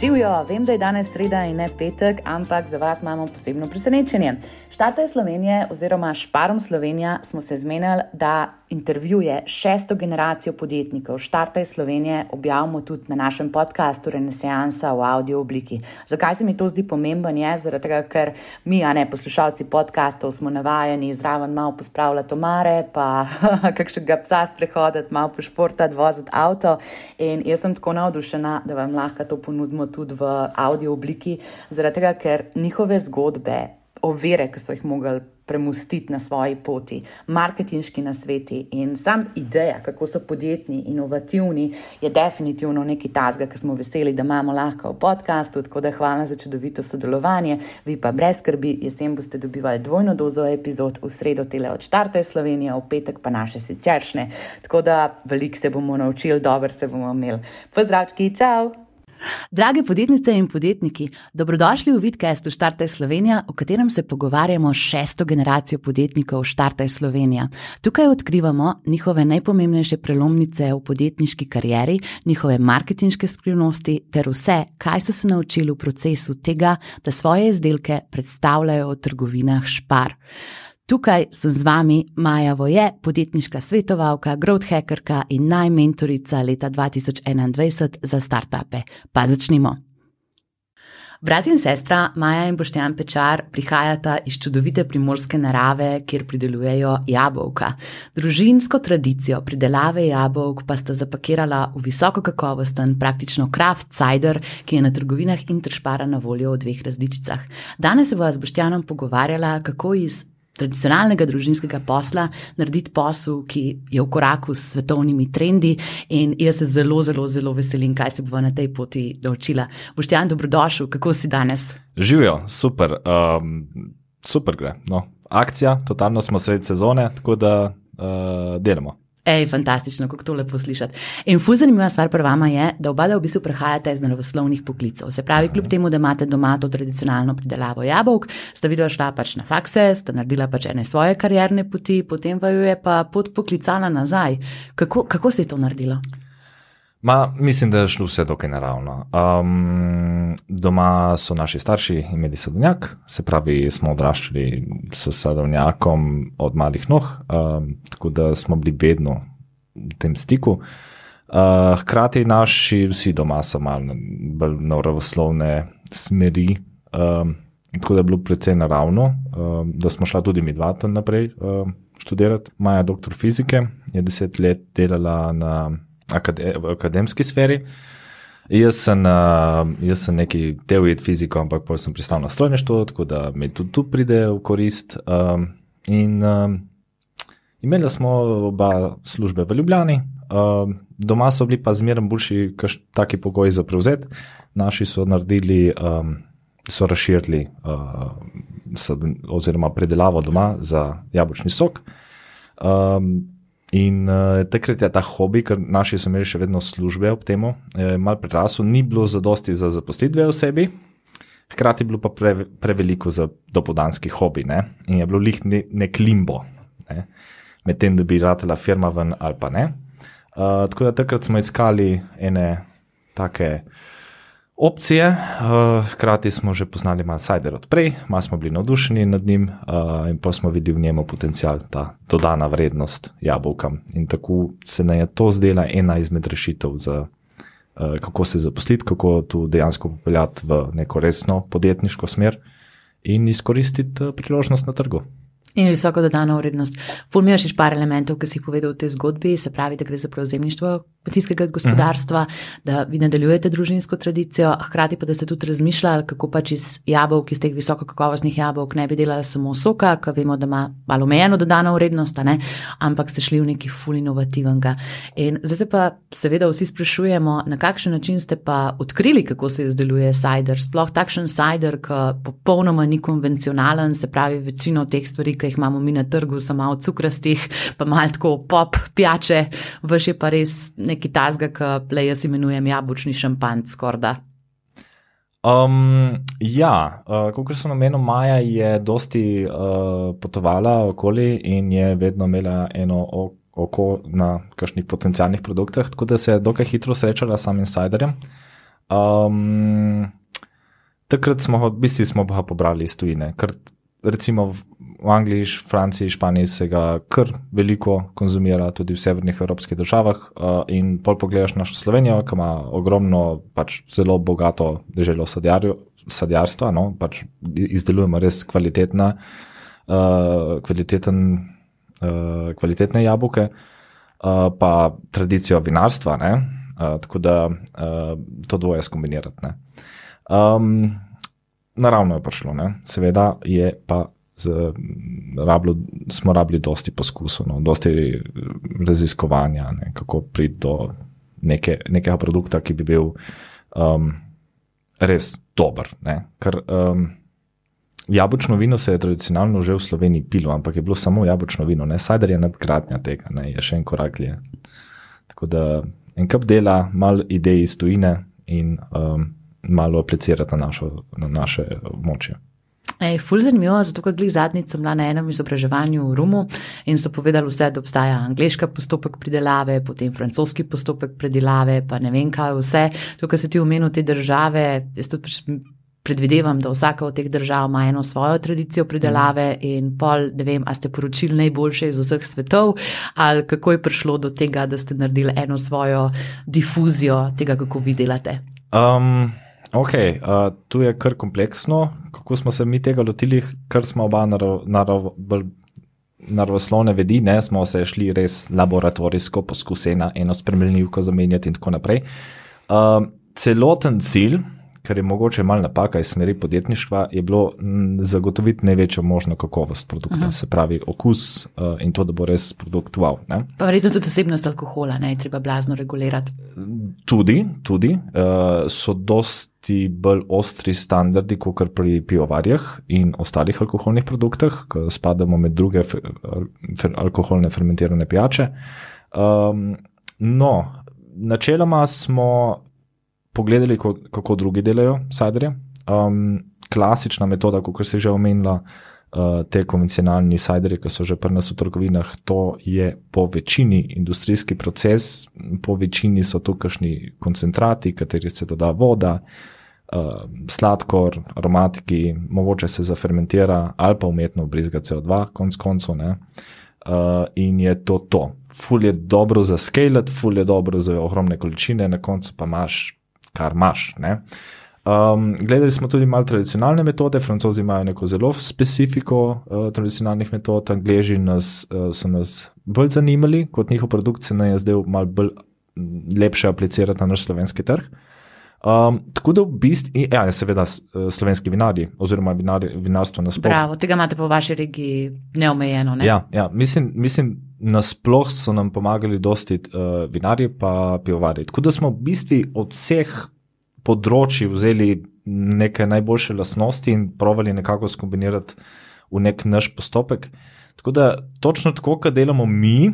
Živijo, vem, da je danes sreda in ne petek, ampak za vas imamo posebno presenečenje. Štarte Slovenije oziroma Šparom Slovenija smo se zmenili, da intervjuje šesto generacijo podjetnikov. Štarte Slovenije objavimo tudi na našem podkastu Renesansa v audio obliki. Zakaj se mi to zdi pomemben? Je zaradi tega, ker mi, a ne poslušalci podkastov, smo navajeni zraven malo pospravljati omare, pa kakšnega psa sprehoditi, malo pošportati, voziti avto. In jaz sem tako navdušena, da vam lahko to ponudimo tudi v audio obliki, zaradi tega, ker njihove zgodbe, ovire, ki so jih mogli premustiti na svoji poti, marketinški nasveti in sam ideja, kako so podjetni, inovativni, je definitivno nekaj tazga, ki smo veseli, da imamo lahko v podkastu. Tako da hvala za čudovito sodelovanje. Vi pa brez skrbi, jesen boste dobivali dvojno dozo epizod, v sredo tele od Štarte Slovenije, v petek pa naše siceršne. Tako da veliko se bomo naučili, dobro se bomo imeli. Pozdravčki, čau! Drage podjetnice in podjetniki, dobrodošli v Vidcastu Štartaj Slovenija, v katerem se pogovarjamo s šesto generacijo podjetnikov Štartaj Slovenija. Tukaj odkrivamo njihove najpomembnejše prelomnice v podjetniški karieri, njihove marketinške skrivnosti ter vse, kaj so se naučili v procesu tega, da svoje izdelke predstavljajo v trgovinah Špar. Tukaj sem z vami Maja Voje, podjetniška svetovalka, growth hackerka in najmentorica leta 2021 za startupe. Pa začnimo. Brat in sestra Maja in Boštjan Pečar prihajata iz čudovite primorske narave, kjer pridelujejo jabolka. Družinsko tradicijo pridelave jabolk pa sta zapakirala v visoko kakovosten, praktično kraft cider, ki je na trgovinah Interšpara na voljo v dveh različicah. Danes se bova z Boštjanom pogovarjala, kako iz tradicionalnega družinskega posla, narediti posel, ki je v koraku s svetovnimi trendi. In jaz se zelo, zelo, zelo veselim, kaj se bomo na tej poti naučila. Boštjan, dobrodošel, kako si danes? Živijo, super, um, super gre. No. Akcija, totalno smo sredi sezone, tako da uh, delamo. Ej, fantastično, kako to lepo slišati. In fu zanimiva stvar pri vama je, da oba v bistvu prehajate iz naravoslovnih poklicov. Se pravi, kljub temu, da imate doma to tradicionalno pridelavo jabolk, sta videla šla pač na fakse, sta naredila pač ene svoje karierne poti, potem pa jo je pa pot poklicala nazaj. Kako, kako se je to naredilo? Ma, mislim, da je šlo vse dokaj naravno. Um, doma so naši starši imeli sadovnjak, se pravi, smo odraščali s sadovnjakom od malih nog, um, tako da smo bili vedno v tem stiku. Uh, hkrati naši vsi doma so malo bolj naravoslovne smeri, um, tako da je bilo precej naravno, um, da smo šla tudi mi dva tam naprej um, študirati. Maja, doktor fizike, je deset let delala na akade, v akademski sferi. Jaz sem, uh, jaz sem neki teorijski fizik, ampak pa sem pristal na strojništvo, tako da mi tudi tu pride v korist. Um, in um, imeli smo oba službe v Ljubljani, um, doma so bili pa zmeraj boljši, kaš taki pogoji za prevzet. Naši so naredili, um, so razširili, uh, oziroma predelavo doma za jabolčni sok. Um, In uh, takrat je ta hobi, ker naši so imeli še vedno službe ob tem, malo prerasel, ni bilo zadosti za zaposlitve osebi, hkrati je bilo pa pre, preveliko za dopodanski hobi. Ne? In je bilo lih ne, nek limbo, ne? med tem, da bi ratela firma ven ali pa ne. Uh, tako da takrat smo iskali ene take opcije, uh, hkrati smo že poznali malo Sajder odprej, malo smo bili navdušeni nad njim uh, in pa smo videli v njemu potencial, ta dodana vrednost jabolkam. In tako se nam je to zdela ena izmed rešitev za. Uh, kako se zaposliti, kako to dejansko popeljati v neko resno podjetniško smer in izkoristiti priložnost na trgu. In visoko dodano vrednost. Fulmijo še par elementov, ki si jih povedal v tej zgodbi, se pravi, da gre za prevzemništvo kmetijskega gospodarstva, uh -huh. da vi nadaljujete družinsko tradicijo, hkrati pa da ste tudi razmišljali, kako pač iz jabolk, iz teh visoko kakovostnih jabolk, ne bi delali samo soka, ki vemo, da ima malo omejeno dodano vrednost, ampak ste šli v neki ful inovativnega. In zdaj se pa seveda vsi sprašujemo, na kakšen način ste pa odkrili, kako se izdeluje cider, sploh takšen cider, ki popolnoma ni konvencionalen, se pravi, večino teh stvari, ki jih imamo mi na trgu, so malo cukrastih, pa malo tako pop pijače, vaš je pa res nekaj nekaj tasga, ki le jaz imenujem jabolčni šampanc, skorda. Um, ja, uh, kot sem omenil, Maja je dosti uh, potovala okoli in je vedno imela eno oko na kakšnih potencijalnih produktih, tako da se je dokaj hitro srečala s samim insiderjem. Um, takrat smo, v bistvu smo pa pobrali iz tujine, ker recimo v, Angliji, Franciji, Španiji se ga kar veliko konzumira, tudi v severnih evropskih državah. Uh, in pol pogledaš našo Slovenijo, ki ima ogromno, pač zelo bogato deželo sadjarju. Sadjarstva, no, pač izdelujemo res kvalitetna, uh, kvaliteten, uh, kvalitetne jabolke, uh, pa tradicijo vinarstva, ne, uh, tako da uh, to dvoje skombinirati. Um, naravno je prišlo, ne. seveda je pa z, rablo, smo rabili dosti poskusov, no, dosti raziskovanja, ne, kako priti do neke, nekega produkta, ki bi bil um, res dober. Ne. Ker um, jabolčno vino se je tradicionalno že v Sloveniji pilo, ampak je bilo samo jabolčno vino, ne sajder je nadgradnja tega, ne, je še en korak dlje. Tako da en kup dela, malo idej iz tujine in um, malo aplicirati na, našo, na naše območje. Ej, ful zanimivo, zato ker glih zadnjič sem bila na enem izobraževanju v Rumu in so povedali vse, da obstaja angliški postopek pridelave, potem francoski postopek pridelave, pa ne vem kaj vse. To, kar se ti omenil te države, jaz tudi pač predvidevam, da vsaka od teh držav ima eno svojo tradicijo pridelave mm. in pol, ne vem, a ste poročili najboljše iz vseh svetov ali kako je prišlo do tega, da ste naredili eno svojo difuzijo tega, kako vi delate. Um. Ok, uh, tu je kar kompleksno, kako smo se mi tega lotili, ker smo oba naravoslovne vedi, ne smo se šli res laboratorijsko poskusiti na eno spremljivko zamenjati in tako naprej. Uh, celoten cilj kar je mogoče malo napaka iz smeri podjetništva, je bilo zagotoviti največjo možno kakovost produkta, Aha. se pravi okus uh, in to, da bo res produkt wow. Ne? Pa verjetno tudi osebnost alkohola, ne je treba blazno regulirati. Tudi, tudi uh, so dosti bolj ostri standardi, kot pri pivovarjah in ostalih alkoholnih produktih, ki spadamo med druge fer, alkoholne fermentirane pijače. Um, no, načeloma smo pogledali, kako drugi delajo sajderje. Um, klasična metoda, kot je že omenila, uh, te konvencionalni sajderje, ki so že pri nas v trgovinah, to je po večini industrijski proces, po večini so tukajšnji koncentrati, kateri se doda voda. Uh, sladkor, aromatiki, mogoče se zafermentira ali pa umetno brizga CO2, konc koncev. Uh, in je to to. Ful je dobro za scale, ful je dobro za ogromne količine, na koncu pa imaš kar imaš. Um, gledali smo tudi malo tradicionalne metode, francozi imajo neko zelo specifiko uh, tradicionalnih metod, angliži nas, uh, so nas bolj zanimali, kot njihov produkt se nam je zdel malo bolj lepše aplicirati na naš slovenski trg. Um, tako da v bistvu, ja, seveda, uh, slovenski vinari, oziroma vinari, vinarstvo nasplošno. Prav, tega imate po vaši regiji neomejeno. Ne? Ja, ja, mislim, mislim nasplošno so nam pomagali dosti uh, vinarji, pa pivovari. Tako da smo v bistvu od vseh področji vzeli neke najboljše lasnosti in provali nekako skombinirati v nek naš postopek. Tako da točno tako, kot delamo mi,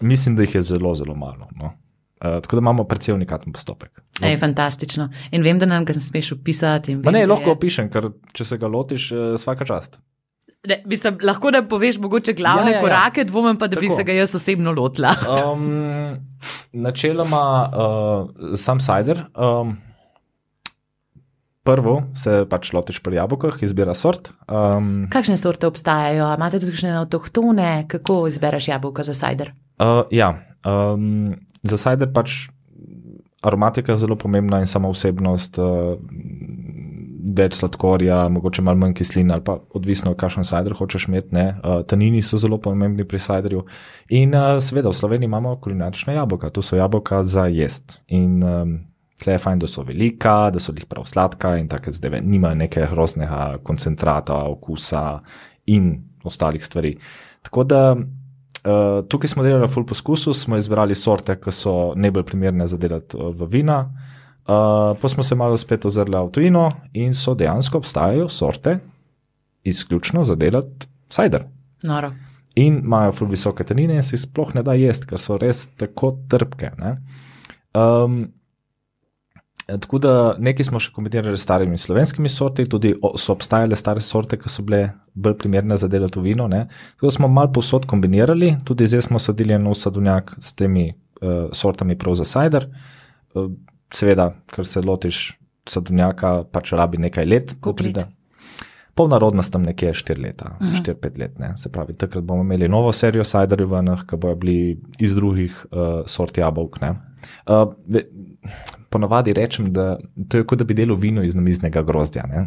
mislim, da jih je zelo, zelo malo. No. Uh, tako da imamo precej unikaten postopek. No. Ej, fantastično. In vem, da nam ga ne smeš opisati. Ne, lahko je... opišem, ker če se ga lotiš, uh, vsaka čast. Ne, mislim, lahko da poveš mogoče glavne ja, ja, ja. korake, dvomem pa, da Tako. bi se ga jaz osebno lotila. um, načeloma, uh, sam sajder. Um, prvo se pač lotiš pri jabolkah, izbira sort. Um, Kakšne sorte obstajajo? Imate tudi kakšne avtohtone, kako izbereš jabolka za sajder? Uh, ja, um, za sajder pač aromatika je zelo pomembna in sama osebnost. Uh, več sladkorja, mogoče malo manj kisline, ali pa odvisno, kakšen cider hočeš imeti. Uh, tanini so zelo pomembni pri ciderju. In uh, seveda v Sloveniji imamo kulinarična jabolka, to so jabolka za jesti. In um, tle je fajn, da so velika, da so jih prav sladka in tako zdaj nimajo nekega groznega koncentrata, okusa in ostalih stvari. Tako da. Uh, tukaj smo delali full poskusu, smo izbrali sorte, ki so najbolj primerne za delati v vina. Uh, pa smo se malo spet ozrli v tujino in so dejansko obstajajo sorte, izključno za delati cider. Noro. In imajo ful visoke tenine in se jih sploh ne da jesti, ker so res tako trpke. Um, tako da nekaj smo še kombinirali s starimi slovenskimi sorti, tudi so obstajale stare sorte, ki so bile bolj primerne za delati vino. Ne? Tako da smo malo posod kombinirali, tudi zdaj smo sadili eno sadovnjak s temi uh, sortami prav za cider. Uh, seveda, ker se lotiš sadovnjaka, pač rabi nekaj let, let? pride. Polna rodnost tam nekje 4 leta, 4-5 let. Ne. Se pravi, takrat bomo imeli novo serijo sajderjev ki bojo bili iz drugih uh, sort jabolk. ne. Uh, ponavadi rečem, da to je kot da bi delal vino iz namiznega grozdja. Ne.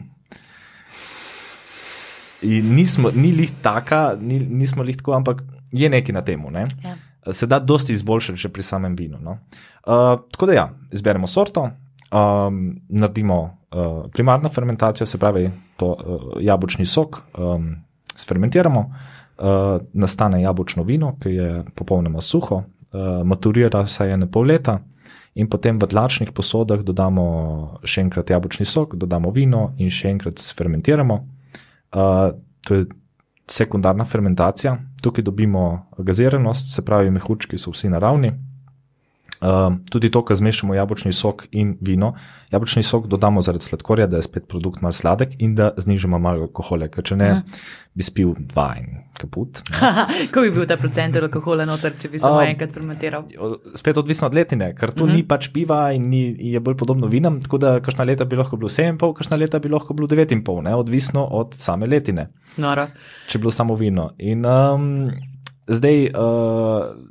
In nismo, ni lih taka, ni, nismo lih tako, ampak je nekaj na tem. Ne? Ja. Se da dosti izboljšati že pri samem vinu. No? Uh, tako da ja, izberemo sorto, um, naredimo uh, primarno fermentacijo, se pravi, to uh, jabolčni sok um, sfermentiramo, uh, nastane jabolčno vino, ki je popolnoma suho, uh, maturira vsaj ene pol leta. In potem v tlačnih posodah dodamo še enkrat jabolčni sok, dodamo vino in še enkrat fermentiramo. Uh, to je sekundarna fermentacija, tukaj dobimo gaziranost, se pravi, mehurčki so vsi naravni. Uh, tudi to, ko zmešamo jabolčni sok in vino. Jabolčni sok dodamo zaradi sladkorja, da je spet produkt malo sladek in da znižamo malo alkohola, ker če ne, bi spil dva in kaput. Kako bi bil ta procent alkohola noter, če bi samo Um, enkrat fermentiral? Spet odvisno od letine, ker to uh -huh. ni pač piva in ni, je bolj podobno vinam, tako da kakšna leta bi lahko bilo 7,5, kakšna leta bi lahko bilo 9,5, ne, odvisno od same letine, Noro. če je bilo samo vino. In um, zdaj uh,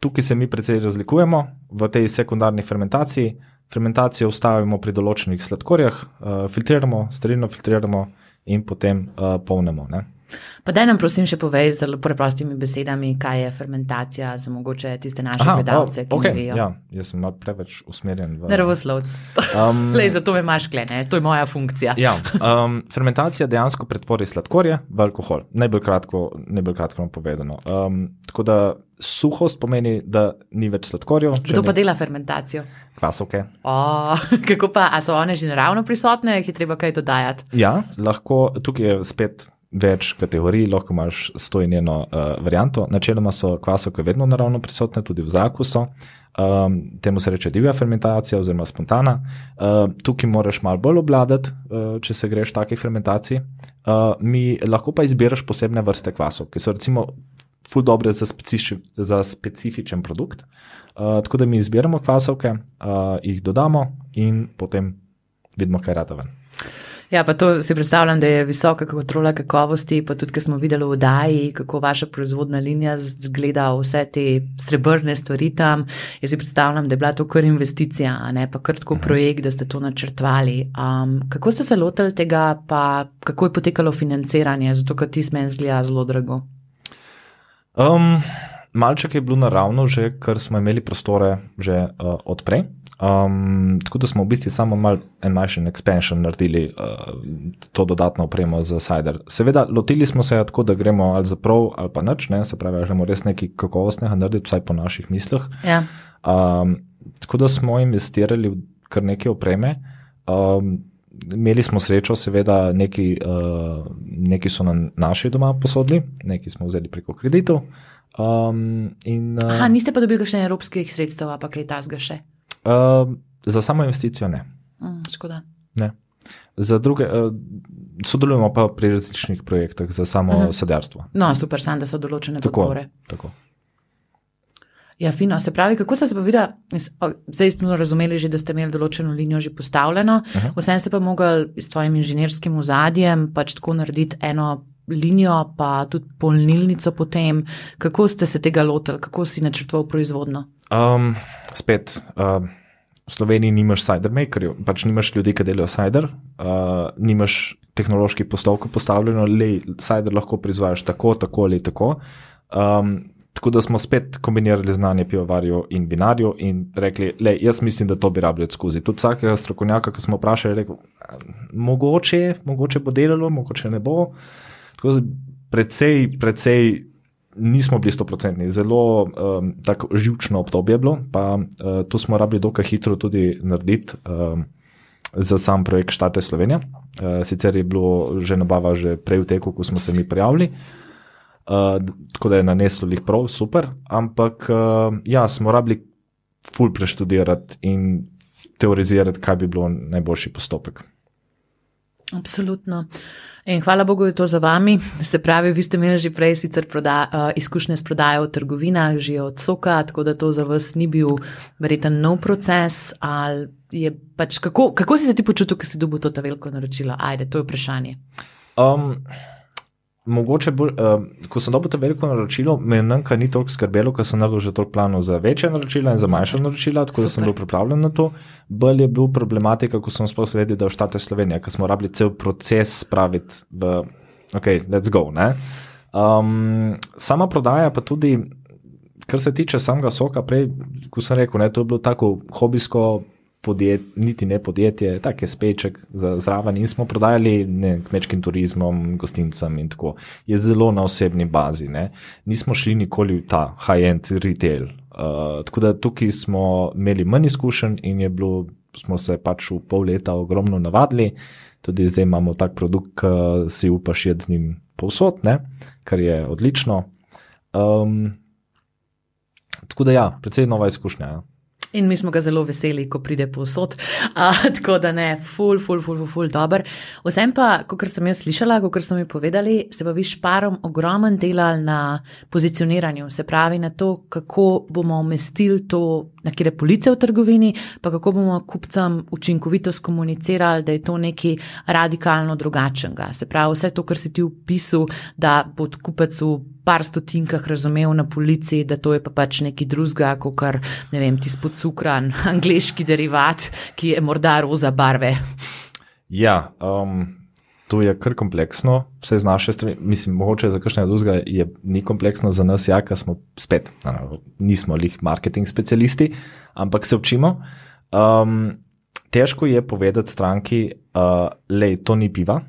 tukaj se mi precej razlikujemo v tej sekundarni fermentaciji. Fermentacijo ustavimo pri določenih sladkorjah, uh, filtriramo, sterilno filtriramo in potem uh, polnemo. Ne. Pa daj nam prosim še povej z zelo preprostimi besedami, kaj je fermentacija za mogoče tiste naše Aha, gledalce, ki okay, ne vejo. ja, jaz sem malo preveč usmerjen v. Nervoslovc. Um, Lej, zato me imaš klene, to je moja funkcija. Ja, um, fermentacija dejansko pretvori sladkorje v alkohol. Najbolj kratko, najbolj kratko povedano. Um, tako da suhost pomeni, da ni več sladkorjev, Kdo pa ni dela fermentacijo? kvasovke. O, kako pa, a so one že naravno prisotne, jih je treba kaj dodajati? Ja, lahko tukaj je spet. Več kategorij, lahko imaš sto in eno uh, varianto. Načeloma so kvasovke vedno naravno prisotne, tudi v zraku so. Um, temu se reče divja fermentacija oziroma spontana. Uh, tukaj moraš malo bolj obladati, uh, če se greš taki fermentaciji. Uh, mi lahko pa izbiraš posebne vrste kvasov, ki so recimo ful dobre za, specifi, za specifičen produkt. Uh, tako da mi izbiramo kvasovke, uh, jih dodamo in potem vidimo, kaj rata ven. Ja, pa to si predstavljam, da je visoka kontrola kakovosti, pa tudi, ker smo videli v oddaji, kako vaša proizvodna linija zgleda, vse te srebrne stvari tam. Jaz si predstavljam, da je bila to kar investicija, ne pa kar tako projekt, da ste to načrtovali. Um, kako ste se lotili tega, pa kako je potekalo financiranje, zato ker ti meni zgleda zelo drago. Um, malček je bilo naravno, že ker smo imeli prostore že uh, odprej. Um, tako da smo v bistvu samo mal, en manjši expansion naredili uh, to dodatno opremo za Cider. Seveda, lotili smo se tako, da gremo ali za prav ali pa nič, ne? se pravi, želimo res nekaj kakovostnega narediti, vsaj po naših mislih. Ja. Um, tako da smo investirali v kar nekaj opreme. Um, imeli smo srečo, seveda, neki, uh, neki so nam naši doma posodili, neki smo vzeli preko kreditov. Um, in, uh, Aha, niste pa dobili kakšne evropskih sredstev, pa kaj tasga še? uh, za samo investicijo ne. Mm, škoda. ne. Za druge, uh, sodelujemo pa pri različnih projektih za samo -huh. sadjarstvo. No, super, sam, da so določene Tako, podpore. tako. Ja, fino. Se pravi, kako ste se pa videli, zdaj smo razumeli že, da ste imeli določeno linijo že postavljeno, uh -huh. vsem ste pa mogli s svojim inženirskim ozadjem pač tako narediti eno linijo, pa tudi polnilnico potem. Kako ste se tega lotili, kako si načrtoval proizvodno? Um, spet, uh, v Sloveniji nimaš cider makerjev, pač nimaš ljudi, ki delajo cider, uh, nimaš tehnoloških postopkov postavljeno, le cider lahko proizvajaš tako, tako ali tako. Um, tako da smo spet kombinirali znanje pivovarjev in vinarjev in rekli, le, jaz mislim, da to bi rabljali skozi. Tudi vsakega strokovnjaka, ki smo vprašali, je rekel, mogoče, mogoče bo delalo, mogoče ne bo. Tako da precej, precej nismo bili stoprocentni, zelo um, tako živčno obdobje je bilo, pa uh, to smo rabili dokaj hitro tudi narediti um, za sam projekt Štate Slovenija. Uh, sicer je bilo že nabava že prej v teku, ko smo se mi prijavili. Uh, tako da je naneslo jih prav, super, ampak uh, ja, smo rabili ful preštudirati in teorizirati, kaj bi bilo najboljši postopek. Absolutno. In hvala Bogu, da je to za vami. Se pravi, vi ste imeli že prej sicer proda, uh, izkušnje s prodajo v trgovinah, že od soka, tako da to za vas ni bil verjeten nov proces. Pač, kako, kako si se ti počutil, ko si dobil to veliko naročilo? Ajde, to je vprašanje. Um, Mogoče bolj, uh, ko sem dobil to veliko naročilo, me nekaj ni toliko skrbelo, ker sem naredil že toliko planov za večje naročila in za manjša naročila, tako Super. da sem bil pripravljen na to. Bolj je bil problematika, ko sem sploh svedel, da je štarte Slovenija, ker smo rabili cel proces spraviti v, ok, let's go. Um, sama prodaja pa tudi, kar se tiče samega soka, prej, ko sem rekel, ne, to je bilo tako hobijsko podjet, niti ne podjetje, tako je speček za zraven in smo prodajali ne, kmečkim turizmom, gostincem in tako. Je zelo na osebni bazi. Ne. Nismo šli nikoli v ta high-end retail. Uh, tako da tukaj smo imeli manj izkušenj in je bilo, smo se pač v pol leta ogromno navadili. Tudi zdaj imamo tak produkt, ki si upaš jed z njim povsod, ne, kar je odlično. Um, tako da ja, predvsej nova izkušnja. Ja. In mi smo ga zelo veseli, ko pride povsod. Uh, tako da ne, ful, ful, ful, ful, ful dober. Vsem pa, kot sem jaz slišala, kot so mi povedali, se pa vi šparom ogromen delali na pozicioniranju, se pravi na to, kako bomo umestili to na kire police v trgovini, pa kako bomo kupcem učinkovito skomunicirali, da je to nekaj radikalno drugačnega. Se pravi, vse to, kar si ti upisal, da bo kupec v par stotinkah razumel na polici, da to je pa pač nekaj drugega, kot kar, ne vem, ti spod cukran, angliški derivat, ki je morda roza barve. Ja, um, to je kar kompleksno, vse z naše strani, mislim, mogoče za kakšne drugega je ni kompleksno za nas, ja, ker smo spet, naravno, nismo lih marketing specialisti, ampak se učimo. Um, težko je povedati stranki, uh, le to ni piva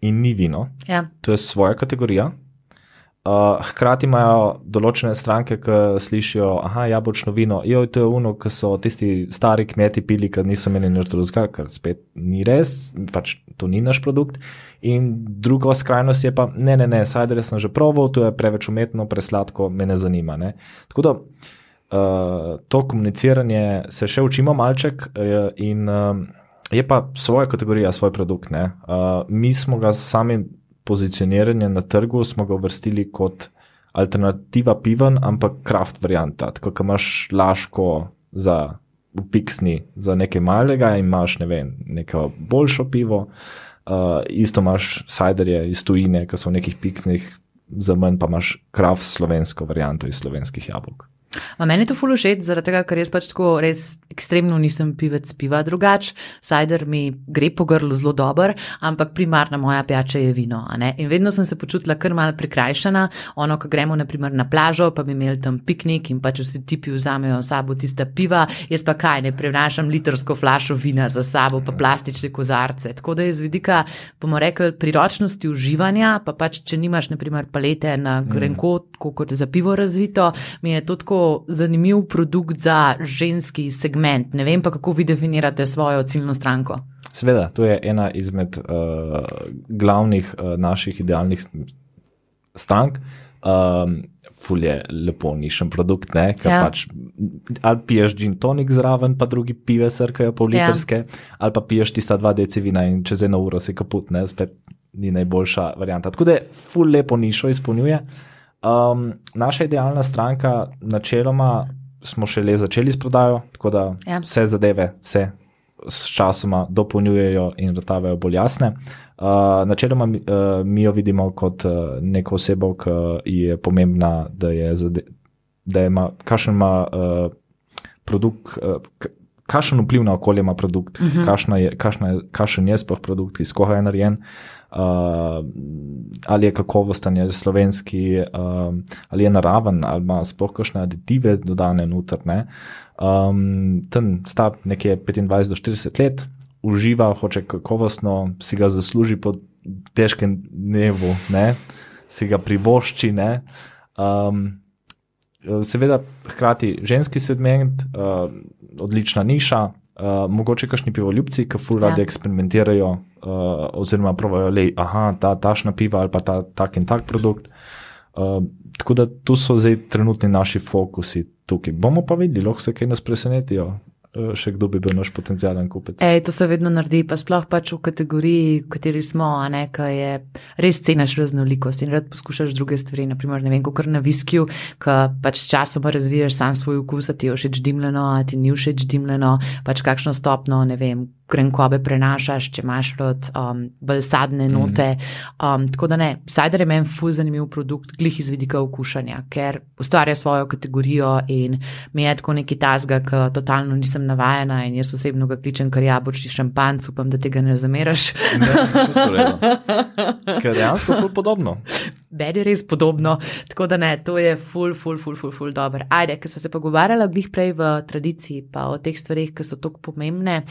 in ni vino. Ja. To je svoja kategorija. Uh, hkrati imajo določene stranke, ki slišijo, da je jabolčno vino, jo je to uno, ki so tisti stari kmeti pili, ker niso imeli nič drugega, kar spet ni res, pač to ni naš produkt. In druga skrajnost je pa, ne, ne, ne, sajder sem že proval, to je preveč umetno, presladko, me ne zanima. Ne? Tako da uh, to komuniciranje se še učimo malček uh, in uh, je pa svoja kategorija, svoj produkt. Uh, mi smo ga sami pozicioniranje na trgu smo ga uvrstili kot alternativa pivan, ampak kraft varianta. Tako da imaš laško za upiksni za nekaj malega in imaš ne vem, neko boljšo pivo. Uh, isto imaš sajderje iz tujine, ki so v nekih piksnih, za manj pa imaš kraft slovensko varianto iz slovenskih jabolk. Ma meni je to fulo všeč, zaradi tega, ker jaz pač tako res ekstremno nisem pivec piva drugač. Cider mi gre po grlu zelo dober, ampak primarna moja pijača je vino. In vedno sem se počutila kar mal prikrajšana. Ono, ko gremo naprimer na plažo, pa bi imeli tam piknik in pač vsi tipi vzamejo sabo tista piva, jaz pa kaj ne prenašam litrsko flašo vina za sabo, pa plastične kozarce. Tako da je z vidika, bomo rekli, priročnosti uživanja, pa pač če nimaš naprimer palete na grenko, mm. kot je za pivo razvito, mi je to tako zanimiv produkt za ženski segment. Ne vem pa, kako vi definirate svojo ciljno stranko. Sveda, to je ena izmed uh, glavnih uh, naših idealnih strank. Um, Ful je lepo nišen produkt, ne, ker ja. pač ali piješ gin tonik zraven, pa drugi pive srkajo pol litrske, ja. ali pa piješ tista dva deci vina in čez eno uro si kaput, ne, spet ni najboljša varianta. Tako da je ful lepo nišo izpolnjuje. Uh, Um, naša idealna stranka, načeloma, smo šele začeli s prodajo, tako da ja. vse zadeve se s časoma dopolnjujejo in vrtavajo bolj jasne. Uh, načeloma uh, mi jo vidimo kot uh, neko osebo, ki je pomembna, da je, da ima, kakšen ima uh, produkt. Uh, Kakšen vpliv na okolje ima produkt, uh mhm. -huh. kakšen je, je sploh produkt, iz koga je narejen. Uh, ali je kakovosten, ali je slovenski, uh, ali je naraven, ali ima sploh kakšne aditive dodane noter. Um, ten star nekje 25 do 40 let, uživa, hoče kakovostno, si ga zasluži po težkem dnevu, ne? si ga privošči. Um, seveda, hkrati ženski segment, uh, odlična niša, uh, mogoče kakšni pivoljubci, ki ful radi ja. eksperimentirajo, uh, oziroma pravijo, da je ta tašna piva ali pa ta tak in tak produkt. Uh, tako da tu so zdaj trenutni naši fokusi tukaj. Bomo pa videli, lahko se kaj nas presenetijo. Uh, še kdo bi bil naš potencijalen kupec. Ej, to se vedno naredi, pa sploh pač v kategoriji, v kateri smo, a ne, ki je res cenaš raznolikost in rad poskušaš druge stvari. Naprimer, ne vem, kot na viskiju, ki pač s časom razvijaš sam svoj okus, a ti je všeč dimljeno, a ti ni všeč dimljeno, pač kakšno stopno, ne vem, grenkobe prenašaš, če imaš rad um, bolj sadne Mhm. note. Um, tako da ne, cider je meni fuz zanimiv produkt, glih iz vidika okušanja, ker ustvarja svojo kategorijo in mi je tako neki tasga, ki totalno nisem navajena in jaz osebno ga kličem kar jabolčni šampanc, upam, da tega ne zameraš. Ne, redu. Ker je dejansko ful podobno. Meni je res podobno, tako da ne, to je ful, ful, ful, ful, ful dobro. Ajde, ker smo se pogovarjali glih prej v tradiciji, pa o teh stvarih, ki so tako pomembne.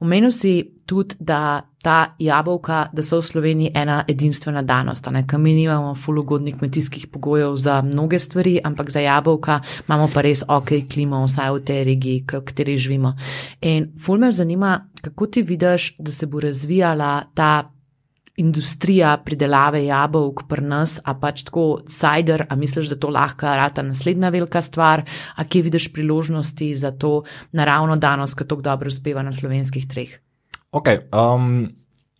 Omenil si tudi, da ta jabolka, da so v Sloveniji ena edinstvena danost, ker mi nimamo ful ugodnih kmetijskih pogojev za mnoge stvari, ampak za jabolka imamo pa res ok klimo, vsaj v tej regiji, v kateri živimo. In ful me zanima, kako ti vidiš, da se bo razvijala ta industrija pridelave jabolk pri nas, a pač tako cider, a misliš, da to lahko rata naslednja velika stvar, a kje vidiš priložnosti za to naravno danost, ki tako dobro uspeva na slovenskih treh? Ok, um,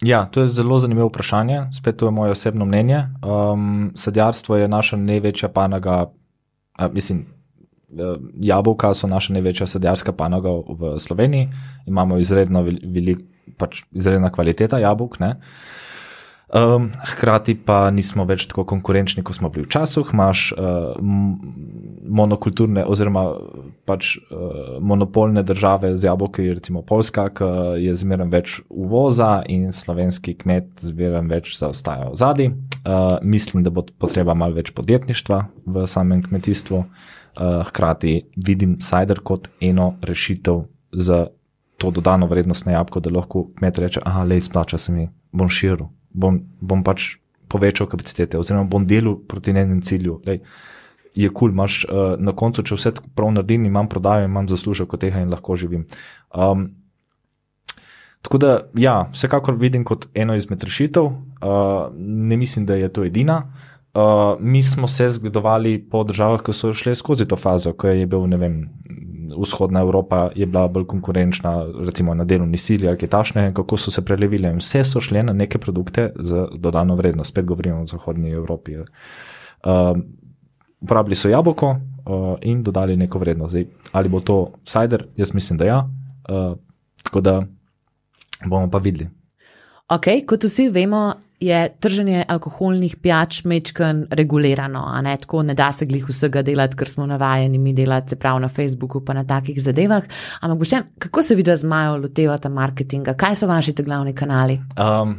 ja, to je zelo zanimivo vprašanje, spet to je moje osebno mnenje. Um, sadjarstvo je naša največja panoga, uh, mislim, uh, jabolka so naša največja sadjarska panoga v Sloveniji, imamo izredno veliko, pač izredna kvaliteta jabolk. Ne? Um, hkrati pa nismo več tako konkurenčni, kot smo bili včasih. Imáš uh, monokulturne, oziroma pač uh, monopolne države z jabolki, recimo Poljska, ki je zmeraj več uvoza in slovenski kmet zmeraj več zaostaja v zadnji. Uh, mislim, da bo potreba malo več podjetništva v samem kmetijstvu. Uh, hkrati vidim cider kot eno rešitev za to dodano vrednost na jabolko, da lahko kmet reče: Ah, le izplača se mi, bom širil bom, bom pač povečal kapacitete, oziroma bom delal proti njenem cilju. Lej, je kul, cool, imaš uh, na koncu, če vse prav naredim, imam prodajo, imam zaslužek od tega in lahko živim. Um, tako da, ja, vsekakor vidim kot eno izmed rešitev, uh, ne mislim, da je to edina. Uh, mi smo se zgledovali po državah, ki so šle skozi to fazo, ko je bil, ne vem, vzhodna Evropa je bila bolj konkurenčna, recimo na delovni sili ali kaj tašne, kako so se prelevile. In vse so šle na neke produkte z dodano vrednost, spet govorimo o zahodni Evropi. Uh, uporabili so jabolko uh, in dodali neko vrednost. Zdaj, ali bo to cider, jaz mislim, da ja. Uh, tako da bomo pa videli. Ok, kot vsi vemo, je trženje alkoholnih pijač mečken regulirano, a ne tako, ne da se glih vsega delati, ker smo navajeni mi delati, se pravi na Facebooku, pa na takih zadevah. Ampak, boš, kako se vidi z Majo lotevata marketinga, kaj so vaši te glavni kanali? Um,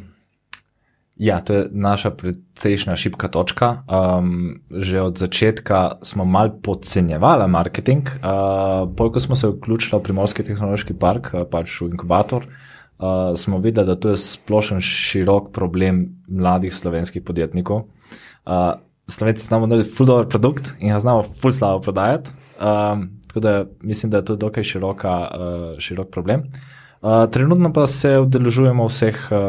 ja, to je naša precejšnja šipka točka. Um, že od začetka smo mal podcenjevali marketing, uh, polk smo se vključili v Primorski tehnološki park, uh, pač v inkubator. Smo videli, da to je splošen širok problem mladih slovenskih podjetnikov. Uh, Slovenci znamo narediti ful dober produkt in ga znamo ful slabo prodajati. Um, tako da mislim, da je to dokaj široka, uh, širok problem. Uh, trenutno pa se udeležujemo vseh uh,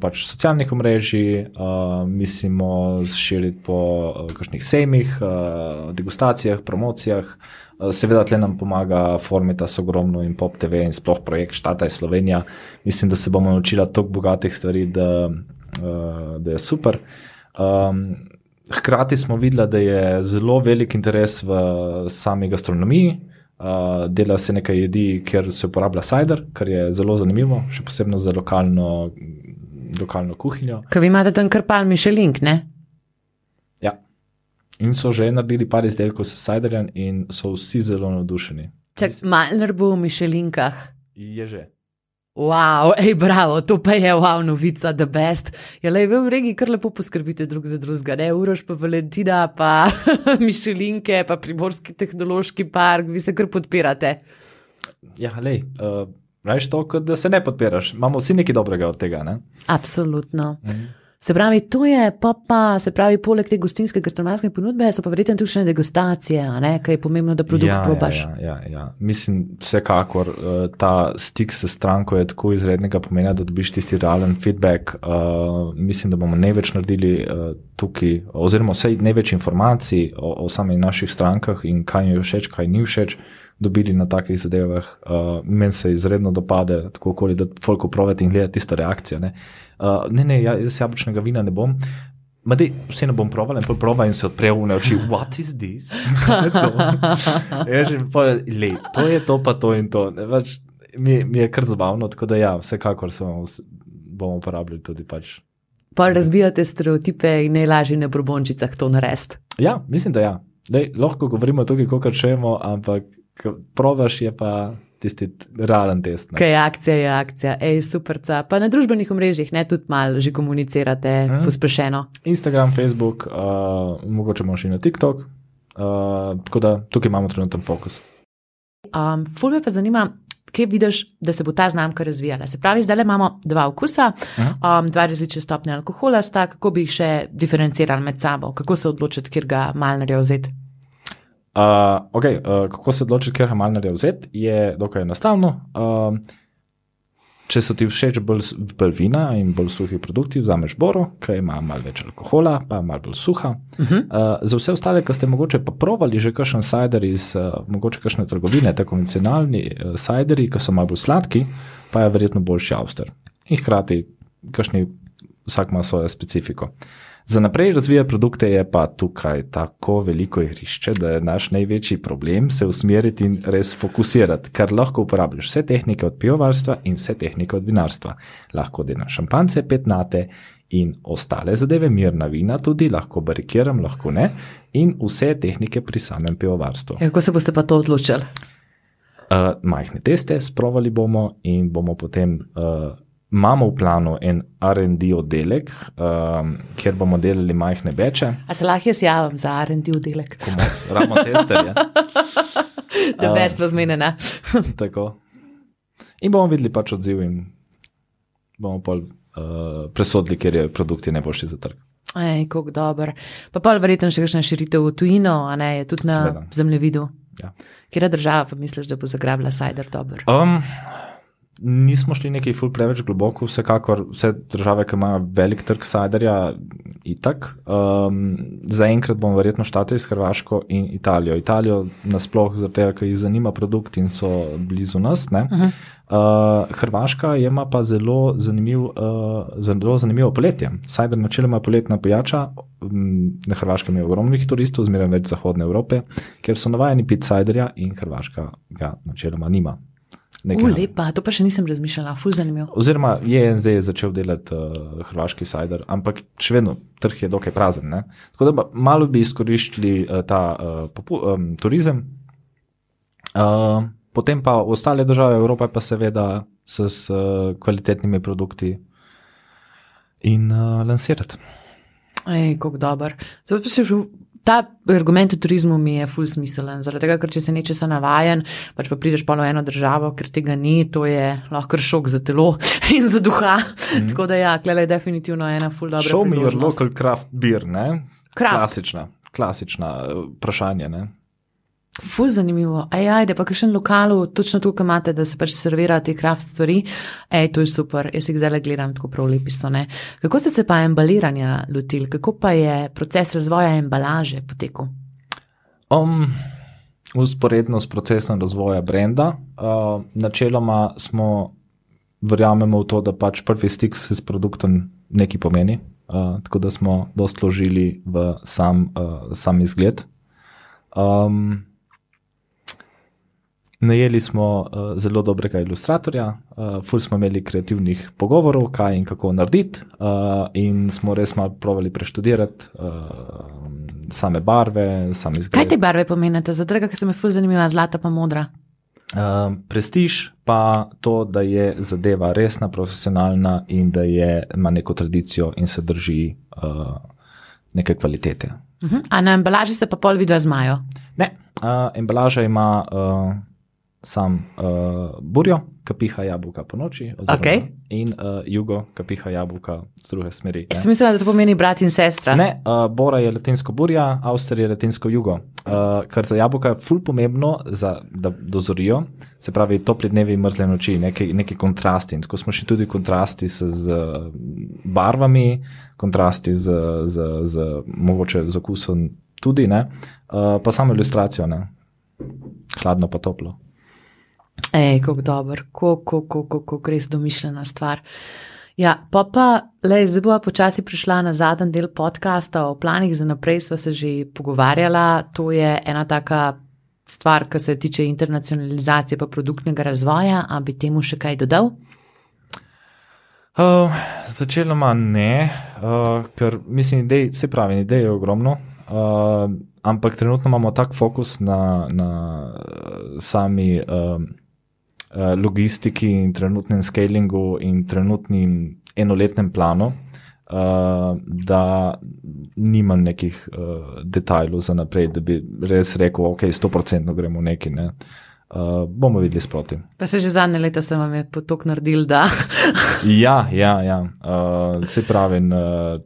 pač socialnih omrežij, uh, mislimo širiti po uh, kakšnih sejmih, uh, degustacijah, promocijah. Uh, seveda, tle nam pomaga Formita, Sogromno in Pop TV in sploh projekt Štata je Slovenija. Mislim, da se bomo naučili toliko bogatih stvari, da, uh, da je super. Um, hkrati smo videli, da je zelo velik interes v sami gastronomiji. Uh, dela se nekaj jedi, kjer se uporablja cider, kar je zelo zanimivo, še posebej za lokalno, lokalno kuhinjo. Kaj vi imate tam krpal Mišelink, ne? In so že naredili par izdelkov s ciderjem, in so vsi zelo navdušeni. Čak, malner bo v Mišelinkah. Je že. Wow, hej, bravo, to pa je wow, novica, the best. Ja, le v regiji kar lepo poskrbite drug za drugega, ne uroš pa Valentina, pa Mišelinke, pa Primorski tehnološki park, vi se kar podpirate. Ja, le. Uh, Rajš to, kot da se ne podpiraš. Imamo vsi nekaj dobrega od tega. Ne? Absolutno. Mm. Se pravi, to je pa, pa se pravi, poleg te gostinske gastronomske ponudbe, so pa verjetno tudi še degustacije, kaj je pomembno, da produkt ja, probaš. Ja, ja, ja. Mislim, vsekakor ta stik s stranko je tako izrednega pomena, da dobiš tisti realen feedback. Uh, mislim, da bomo največ naredili uh, tukaj, oziroma vsej največ informacij o, o samih naših strankah in kaj jim je všeč, kaj ni všeč. Dobili na takih zadevah. Uh, Meni se izredno dopade, tako koli, da folk upravite in gledate tisto reakcijo. Ne, uh, ne, ne ja, jaz jabolčnega vina ne bom. Madi, vse ne bom proval, pol proba in se odpre v oči, what is this? to, je že, pol, le, to je to, pa to in to. Ne, pač, mi, mi je kar zabavno, tako da ja, vsekakor se bomo, bomo uporabljali tudi pač. Pa razbijate stereotipe in najlažje na brbončicah to narediti. Ja, mislim, da ja. Lej, lahko govorimo tukaj, kot čujemo, ampak probaš je pa tisti realen test. Kaj je akcija, je akcija, ej, super. Pa na družbenih omrežjih, ne tudi malo že komunicirate, mm. pospešeno. Instagram, Facebook, uh, mogoče imamo še na TikTok. Uh, tako da tukaj imamo trenutno fokus. Um, ful me pa zanima, kje vidiš, da se bo ta znamka razvijala. Se pravi, zdaj imamo dva okusa, um, dva različne stopnje alkohola, sta, kako bi jih še diferencirali med sabo, kako se odločiti, kjer ga malnarja vzeti. Uh, okay, uh, kako se odločiti, ker je malnarja vzeti, je dokaj enostavno. Uh, če so ti všeč bolj, bolj vina in bolj suhi produkti, vzameš boro, ki ima malo več alkohola, pa malo bolj suha. Uh -huh. uh, za vse ostale, ki ste mogoče pa provali že kakšen cider iz uh, mogoče kakšne trgovine, te konvencionalni uh, cideri, ki so malo bolj sladki, pa je verjetno boljši avster. In hkrati, kakšni, vsak ima svojo specifiko. Uh, Za naprej razvijati produkte je pa tukaj tako veliko igrišče, da je naš največji problem se usmeriti in res fokusirati, ker lahko uporabljaš vse tehnike od pivovarstva in vse tehnike od vinarstva. Lahko delaš šampance, petnate in ostale zadeve, mirna vina tudi, lahko barikiram, lahko ne, in vse tehnike pri samem pivovarstvu. Ja, kako se boste pa to odločili? Uh, majhne teste, sprovali bomo in bomo potem. Uh, Imamo v planu en RD oddelek, um, kjer bomo delali majhne beče. A se lahko jaz javim za RD oddelek? Ravno testerje. Da bi se zmenjena. Tako. In bomo videli pač odziv in bomo pol uh, presodili, ker je produkt najboljši za trg. Ej, kako dober. Pa pa verjetno še kakšna širitev v tujino, a ne, je tudi na Sveda. zemljevidu. Ja. Kjer je država, pa misliš, da bo zagrabila cider dobro? Um, nismo šli nekaj ful preveč globoko, vsekakor vse države, ki imajo velik trg sajderja, itak. Um, Zaenkrat bomo verjetno štatili s Hrvaško in Italijo. Italijo nasploh zato, ker jih zanima produkt in so blizu nas. Uh, Hrvaška ima pa zelo, zanimiv, uh, zelo zanimivo poletje. Sajder načeloma je poletna pijača, na Hrvaškem je ogromnih turistov, zmeraj več zahodne Evrope, ker so navajeni pit sajderja in Hrvaška ga načeloma nima. Nekaj. Lepa, to pa še nisem razmišljala, fuz zanimivo. Oziroma, je en zdaj začel delati uh, hrvaški cider, ampak še vedno trg je dokaj prazen. Ne? Tako da malo bi izkoriščali uh, ta uh, popu, um, turizem, uh, potem pa ostale države Evrope, pa seveda s, s uh, kvalitetnimi produkti in uh, lansirati. Ej, kako dober. Zdaj pa se že ta argument v turizmu mi je ful smiselen. Zaradi tega, ker če se nečesa navajen, pač pa prideš pa v eno državo, ker tega ni, to je lahko šok za telo in za duha. Mm. Tako da ja, klele je definitivno ena ful dobra. Show me your local craft beer, ne? Craft. Klasična, klasična eh, vprašanje, ne? Fuz zanimivo. Ej, ajde, pa kakšen lokal, točno tukaj imate, da se pač servira te kraft stvari. Ej, to je super, jaz jih zdaj gledam tako prav lepi so, ne. Kako ste se pa embaliranja lotili, kako pa je proces razvoja embalaže potekel? Um, usporedno s procesom razvoja brenda, uh, načeloma smo, verjamemo v to, da pač prvi stik s produktom nekaj pomeni, uh, tako da smo dosti vložili v sam, uh, sam izgled. Um, Najeli smo uh, zelo dobrega ilustratorja, uh, ful smo imeli kreativnih pogovorov, kaj in kako narediti, uh, in smo res malo provali preštudirati uh, same barve, same izglede. Kaj te barve pomenite, za drega, ki se mi ful zanimiva, zlata pa modra? Uh, prestiž pa to, da je zadeva resna, profesionalna in da je, ima neko tradicijo in se drži uh, neke kvalitete. Uh -huh. A na embalaži se pa pol vidi zmajo? Ne, uh, embalaža ima. Uh, sam uh, burjo, ki piha jabolka po noči, okay. in uh, jugo, ki piha jabolka z druge smeri. Jaz sem mislila, da to pomeni brat in sestra. Ne, uh, Bora je latinsko burja, Avstrija je latinsko jugo. Uh, kar za jabolka je ful pomembno, za, da dozorijo, se pravi, topli dnevi in mrzle noči, neki, neki kontrasti. In tako smo še tudi kontrasti z, z barvami, kontrasti z, z, z mogoče z okusom tudi, ne, uh, pa samo ilustracijo. Ne. hladno pa toplo. Ej, kako dober, kako, kako, kako res domišljena stvar. Ja, pa pa, le, zdaj bo počasi prišla na zadnji del podcasta o planih za naprej, sva se že pogovarjala. To je ena taka stvar, ki se tiče internacionalizacije pa produktnega razvoja. A bi temu še kaj dodal? Uh, začeloma ne, uh, ker mislim, da se pravi, da je ogromno. Uh, ampak trenutno imamo tak fokus na, na sami uh, logistiki in trenutnem scalingu in trenutnem enoletnem planu, uh, da nimam nekih uh, detajlov za naprej, da bi res rekel, ok, 100% gremo neki. Ne. Uh, bomo videli sproti. Pa se že zadnje leta sem vam je potok naredil, da. ja, ja, ja. Uh, se pravi. Uh,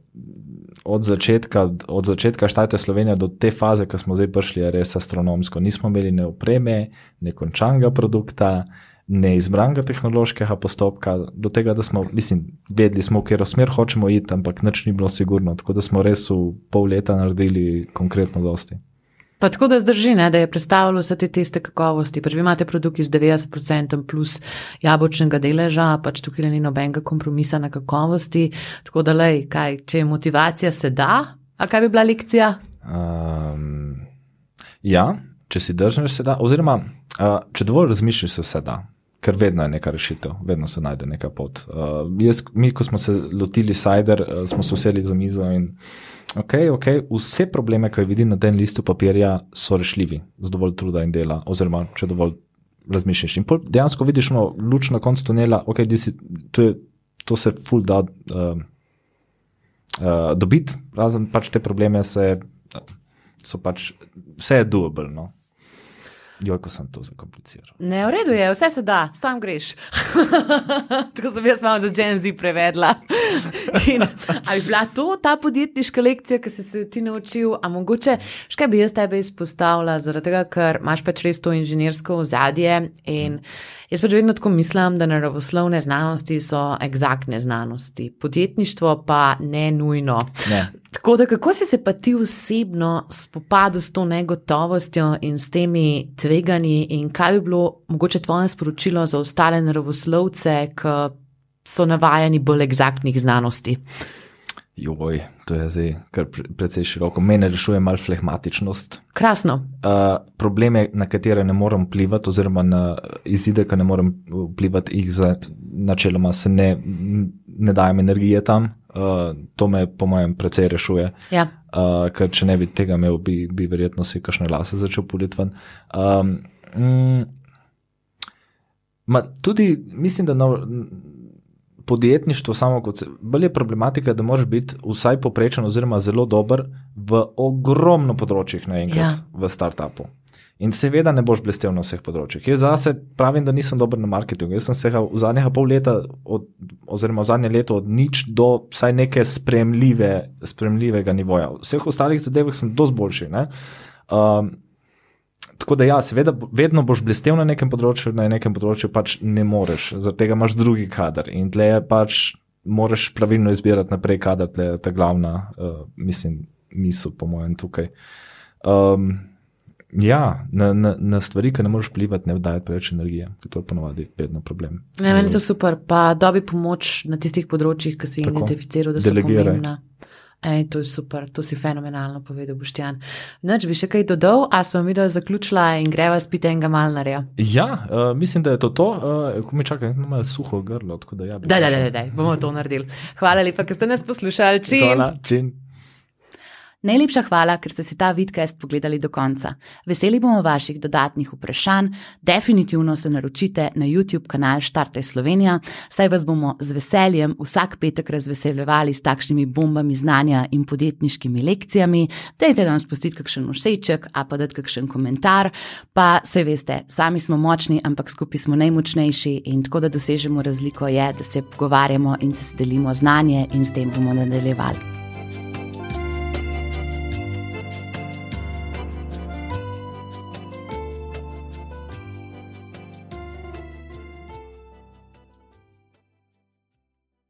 od začetka, od začetka štajte Slovenije do te faze, ko smo zdaj prišli, je res astronomsko. Nismo imeli ne opreme, ne končanga produkta, ne izbranega tehnološkega postopka, do tega, da smo, mislim, vedeli smo, v katero smer hočemo iti, ampak nič ni bilo sigurno. Tako da smo res v pol leta naredili konkretno dosti. Pa tako da zdrži, ne, da je predstavljalo vse te teste kakovosti. Pač vi imate produkt z 90% plus jabolčnega deleža, pač tukaj ni nobenega kompromisa na kakovosti. Tako da, lej, kaj, če je motivacija, se da, a kaj bi bila lekcija? Um, ja, če si držaš, se da. Oziroma, uh, če dovolj razmišljaš, se vse da. Ker vedno je neka rešitev, vedno se najde neka pot. Uh, jaz, mi, ko smo se lotili Sajder, uh, smo se usedli za mizo in Okay, okay. Vse probleme, ki jih vidim na tem listu papirja, so rešljivi z dovolj truda in dela, oziroma če dovolj razmišljaš. In dejansko vidiš no, luč na koncu tunela, okay, si, to, je, to se full da uh, uh, dobiti, razen pač te probleme, se, so pač vse je doable. No. Joj, ko sem to zakompliciral. Ne, v redu je, vse se da, sam greš. Tako sem jaz malo za Gen Z prevedla. In, a bi bila to ta podjetniška lekcija, ki si se ti naučil, a mogoče, škaj bi jaz tebe izpostavila, zaradi tega, ker imaš pač res to inženirsko ozadje. In jaz pač vedno tako mislim, da naravoslovne znanosti so egzaktne znanosti, podjetništvo pa ne nujno. Ne. Tako da, kako si se pa ti osebno spopadel s to negotovostjo in s temi tveganji, in kaj bi bilo mogoče tvoje sporočilo za ostale naravoslovce, ki so navajeni bolj egzaktnih znanosti? Joj, to je zdaj kar precej široko. Mene rešuje malo flegmatičnost. Krasno. Uh, probleme, na katere ne morem vplivati, oziroma na izide, ki ne morem vplivati, jih za načeloma se ne, ne dajem energije tam. Uh, to me, po mojem, precej rešuje. Ja. Uh, ker če ne bi tega imel, bi, bi verjetno si kakšne lase začel puliti. Um, mm, tudi mislim, da. No, podjetništvo samo kot se. Bolje je problematika, da moraš biti vsaj poprečen, oziroma zelo dober v ogromno področjih naenkrat ja. v startupu. In seveda ne boš blestev na vseh področjih. Jaz zase pravim, da nisem dober na marketingu. Jaz sem se v zadnjih pol leta, od, oziroma v zadnje leto, od nič do vsaj neke spremljive, spremljivega nivoja. V vseh ostalih zadevah sem dosti boljši. Um, Tako da, ja, seveda, vedno boš blestev na nekem področju, na nekem področju pač ne moreš, zaradi tega imaš drugi kader. In tle je pač, moraš pravilno izbirati naprej kader, tle je ta glavna, uh, mislim, misel, po mojem, tukaj. Um, ja, na, na, na stvari, ki ne moreš vplivati, ne vdajati preveč energije, ker to je ponovadi vedno problem. Ne, meni je to super, pa dobi pomoč na tistih področjih, ki si jih identificiral, da so pomembna. Ej, to je super, to si fenomenalno povedal, Boštjan. Noč bi še kaj dodal, a smo mi do zaključila in greva spiti enega malnarja. Ja, uh, mislim, da je to to. Uh, ko mi čakaj, imamo suho grlo, tako da ja. Da, da, da, da, bomo to naredili. Hvala lepa, ker ste nas poslušali. Čim. Hvala, čim. Najlepša hvala, ker ste si ta vidkast pogledali do konca. Veseli bomo vaših dodatnih vprašanj. Definitivno se naročite na YouTube kanal Štarte Slovenija, saj vas bomo z veseljem vsak petek razveseljevali s takšnimi bombami znanja in podjetniškimi lekcijami. Dajte nam spustiti kakšen všeček, a pa dati kakšen komentar. Pa se veste, sami smo močni, ampak skupaj smo najmočnejši in tako da dosežemo razliko je, da se pogovarjamo in da se delimo znanje in s tem bomo nadaljevali.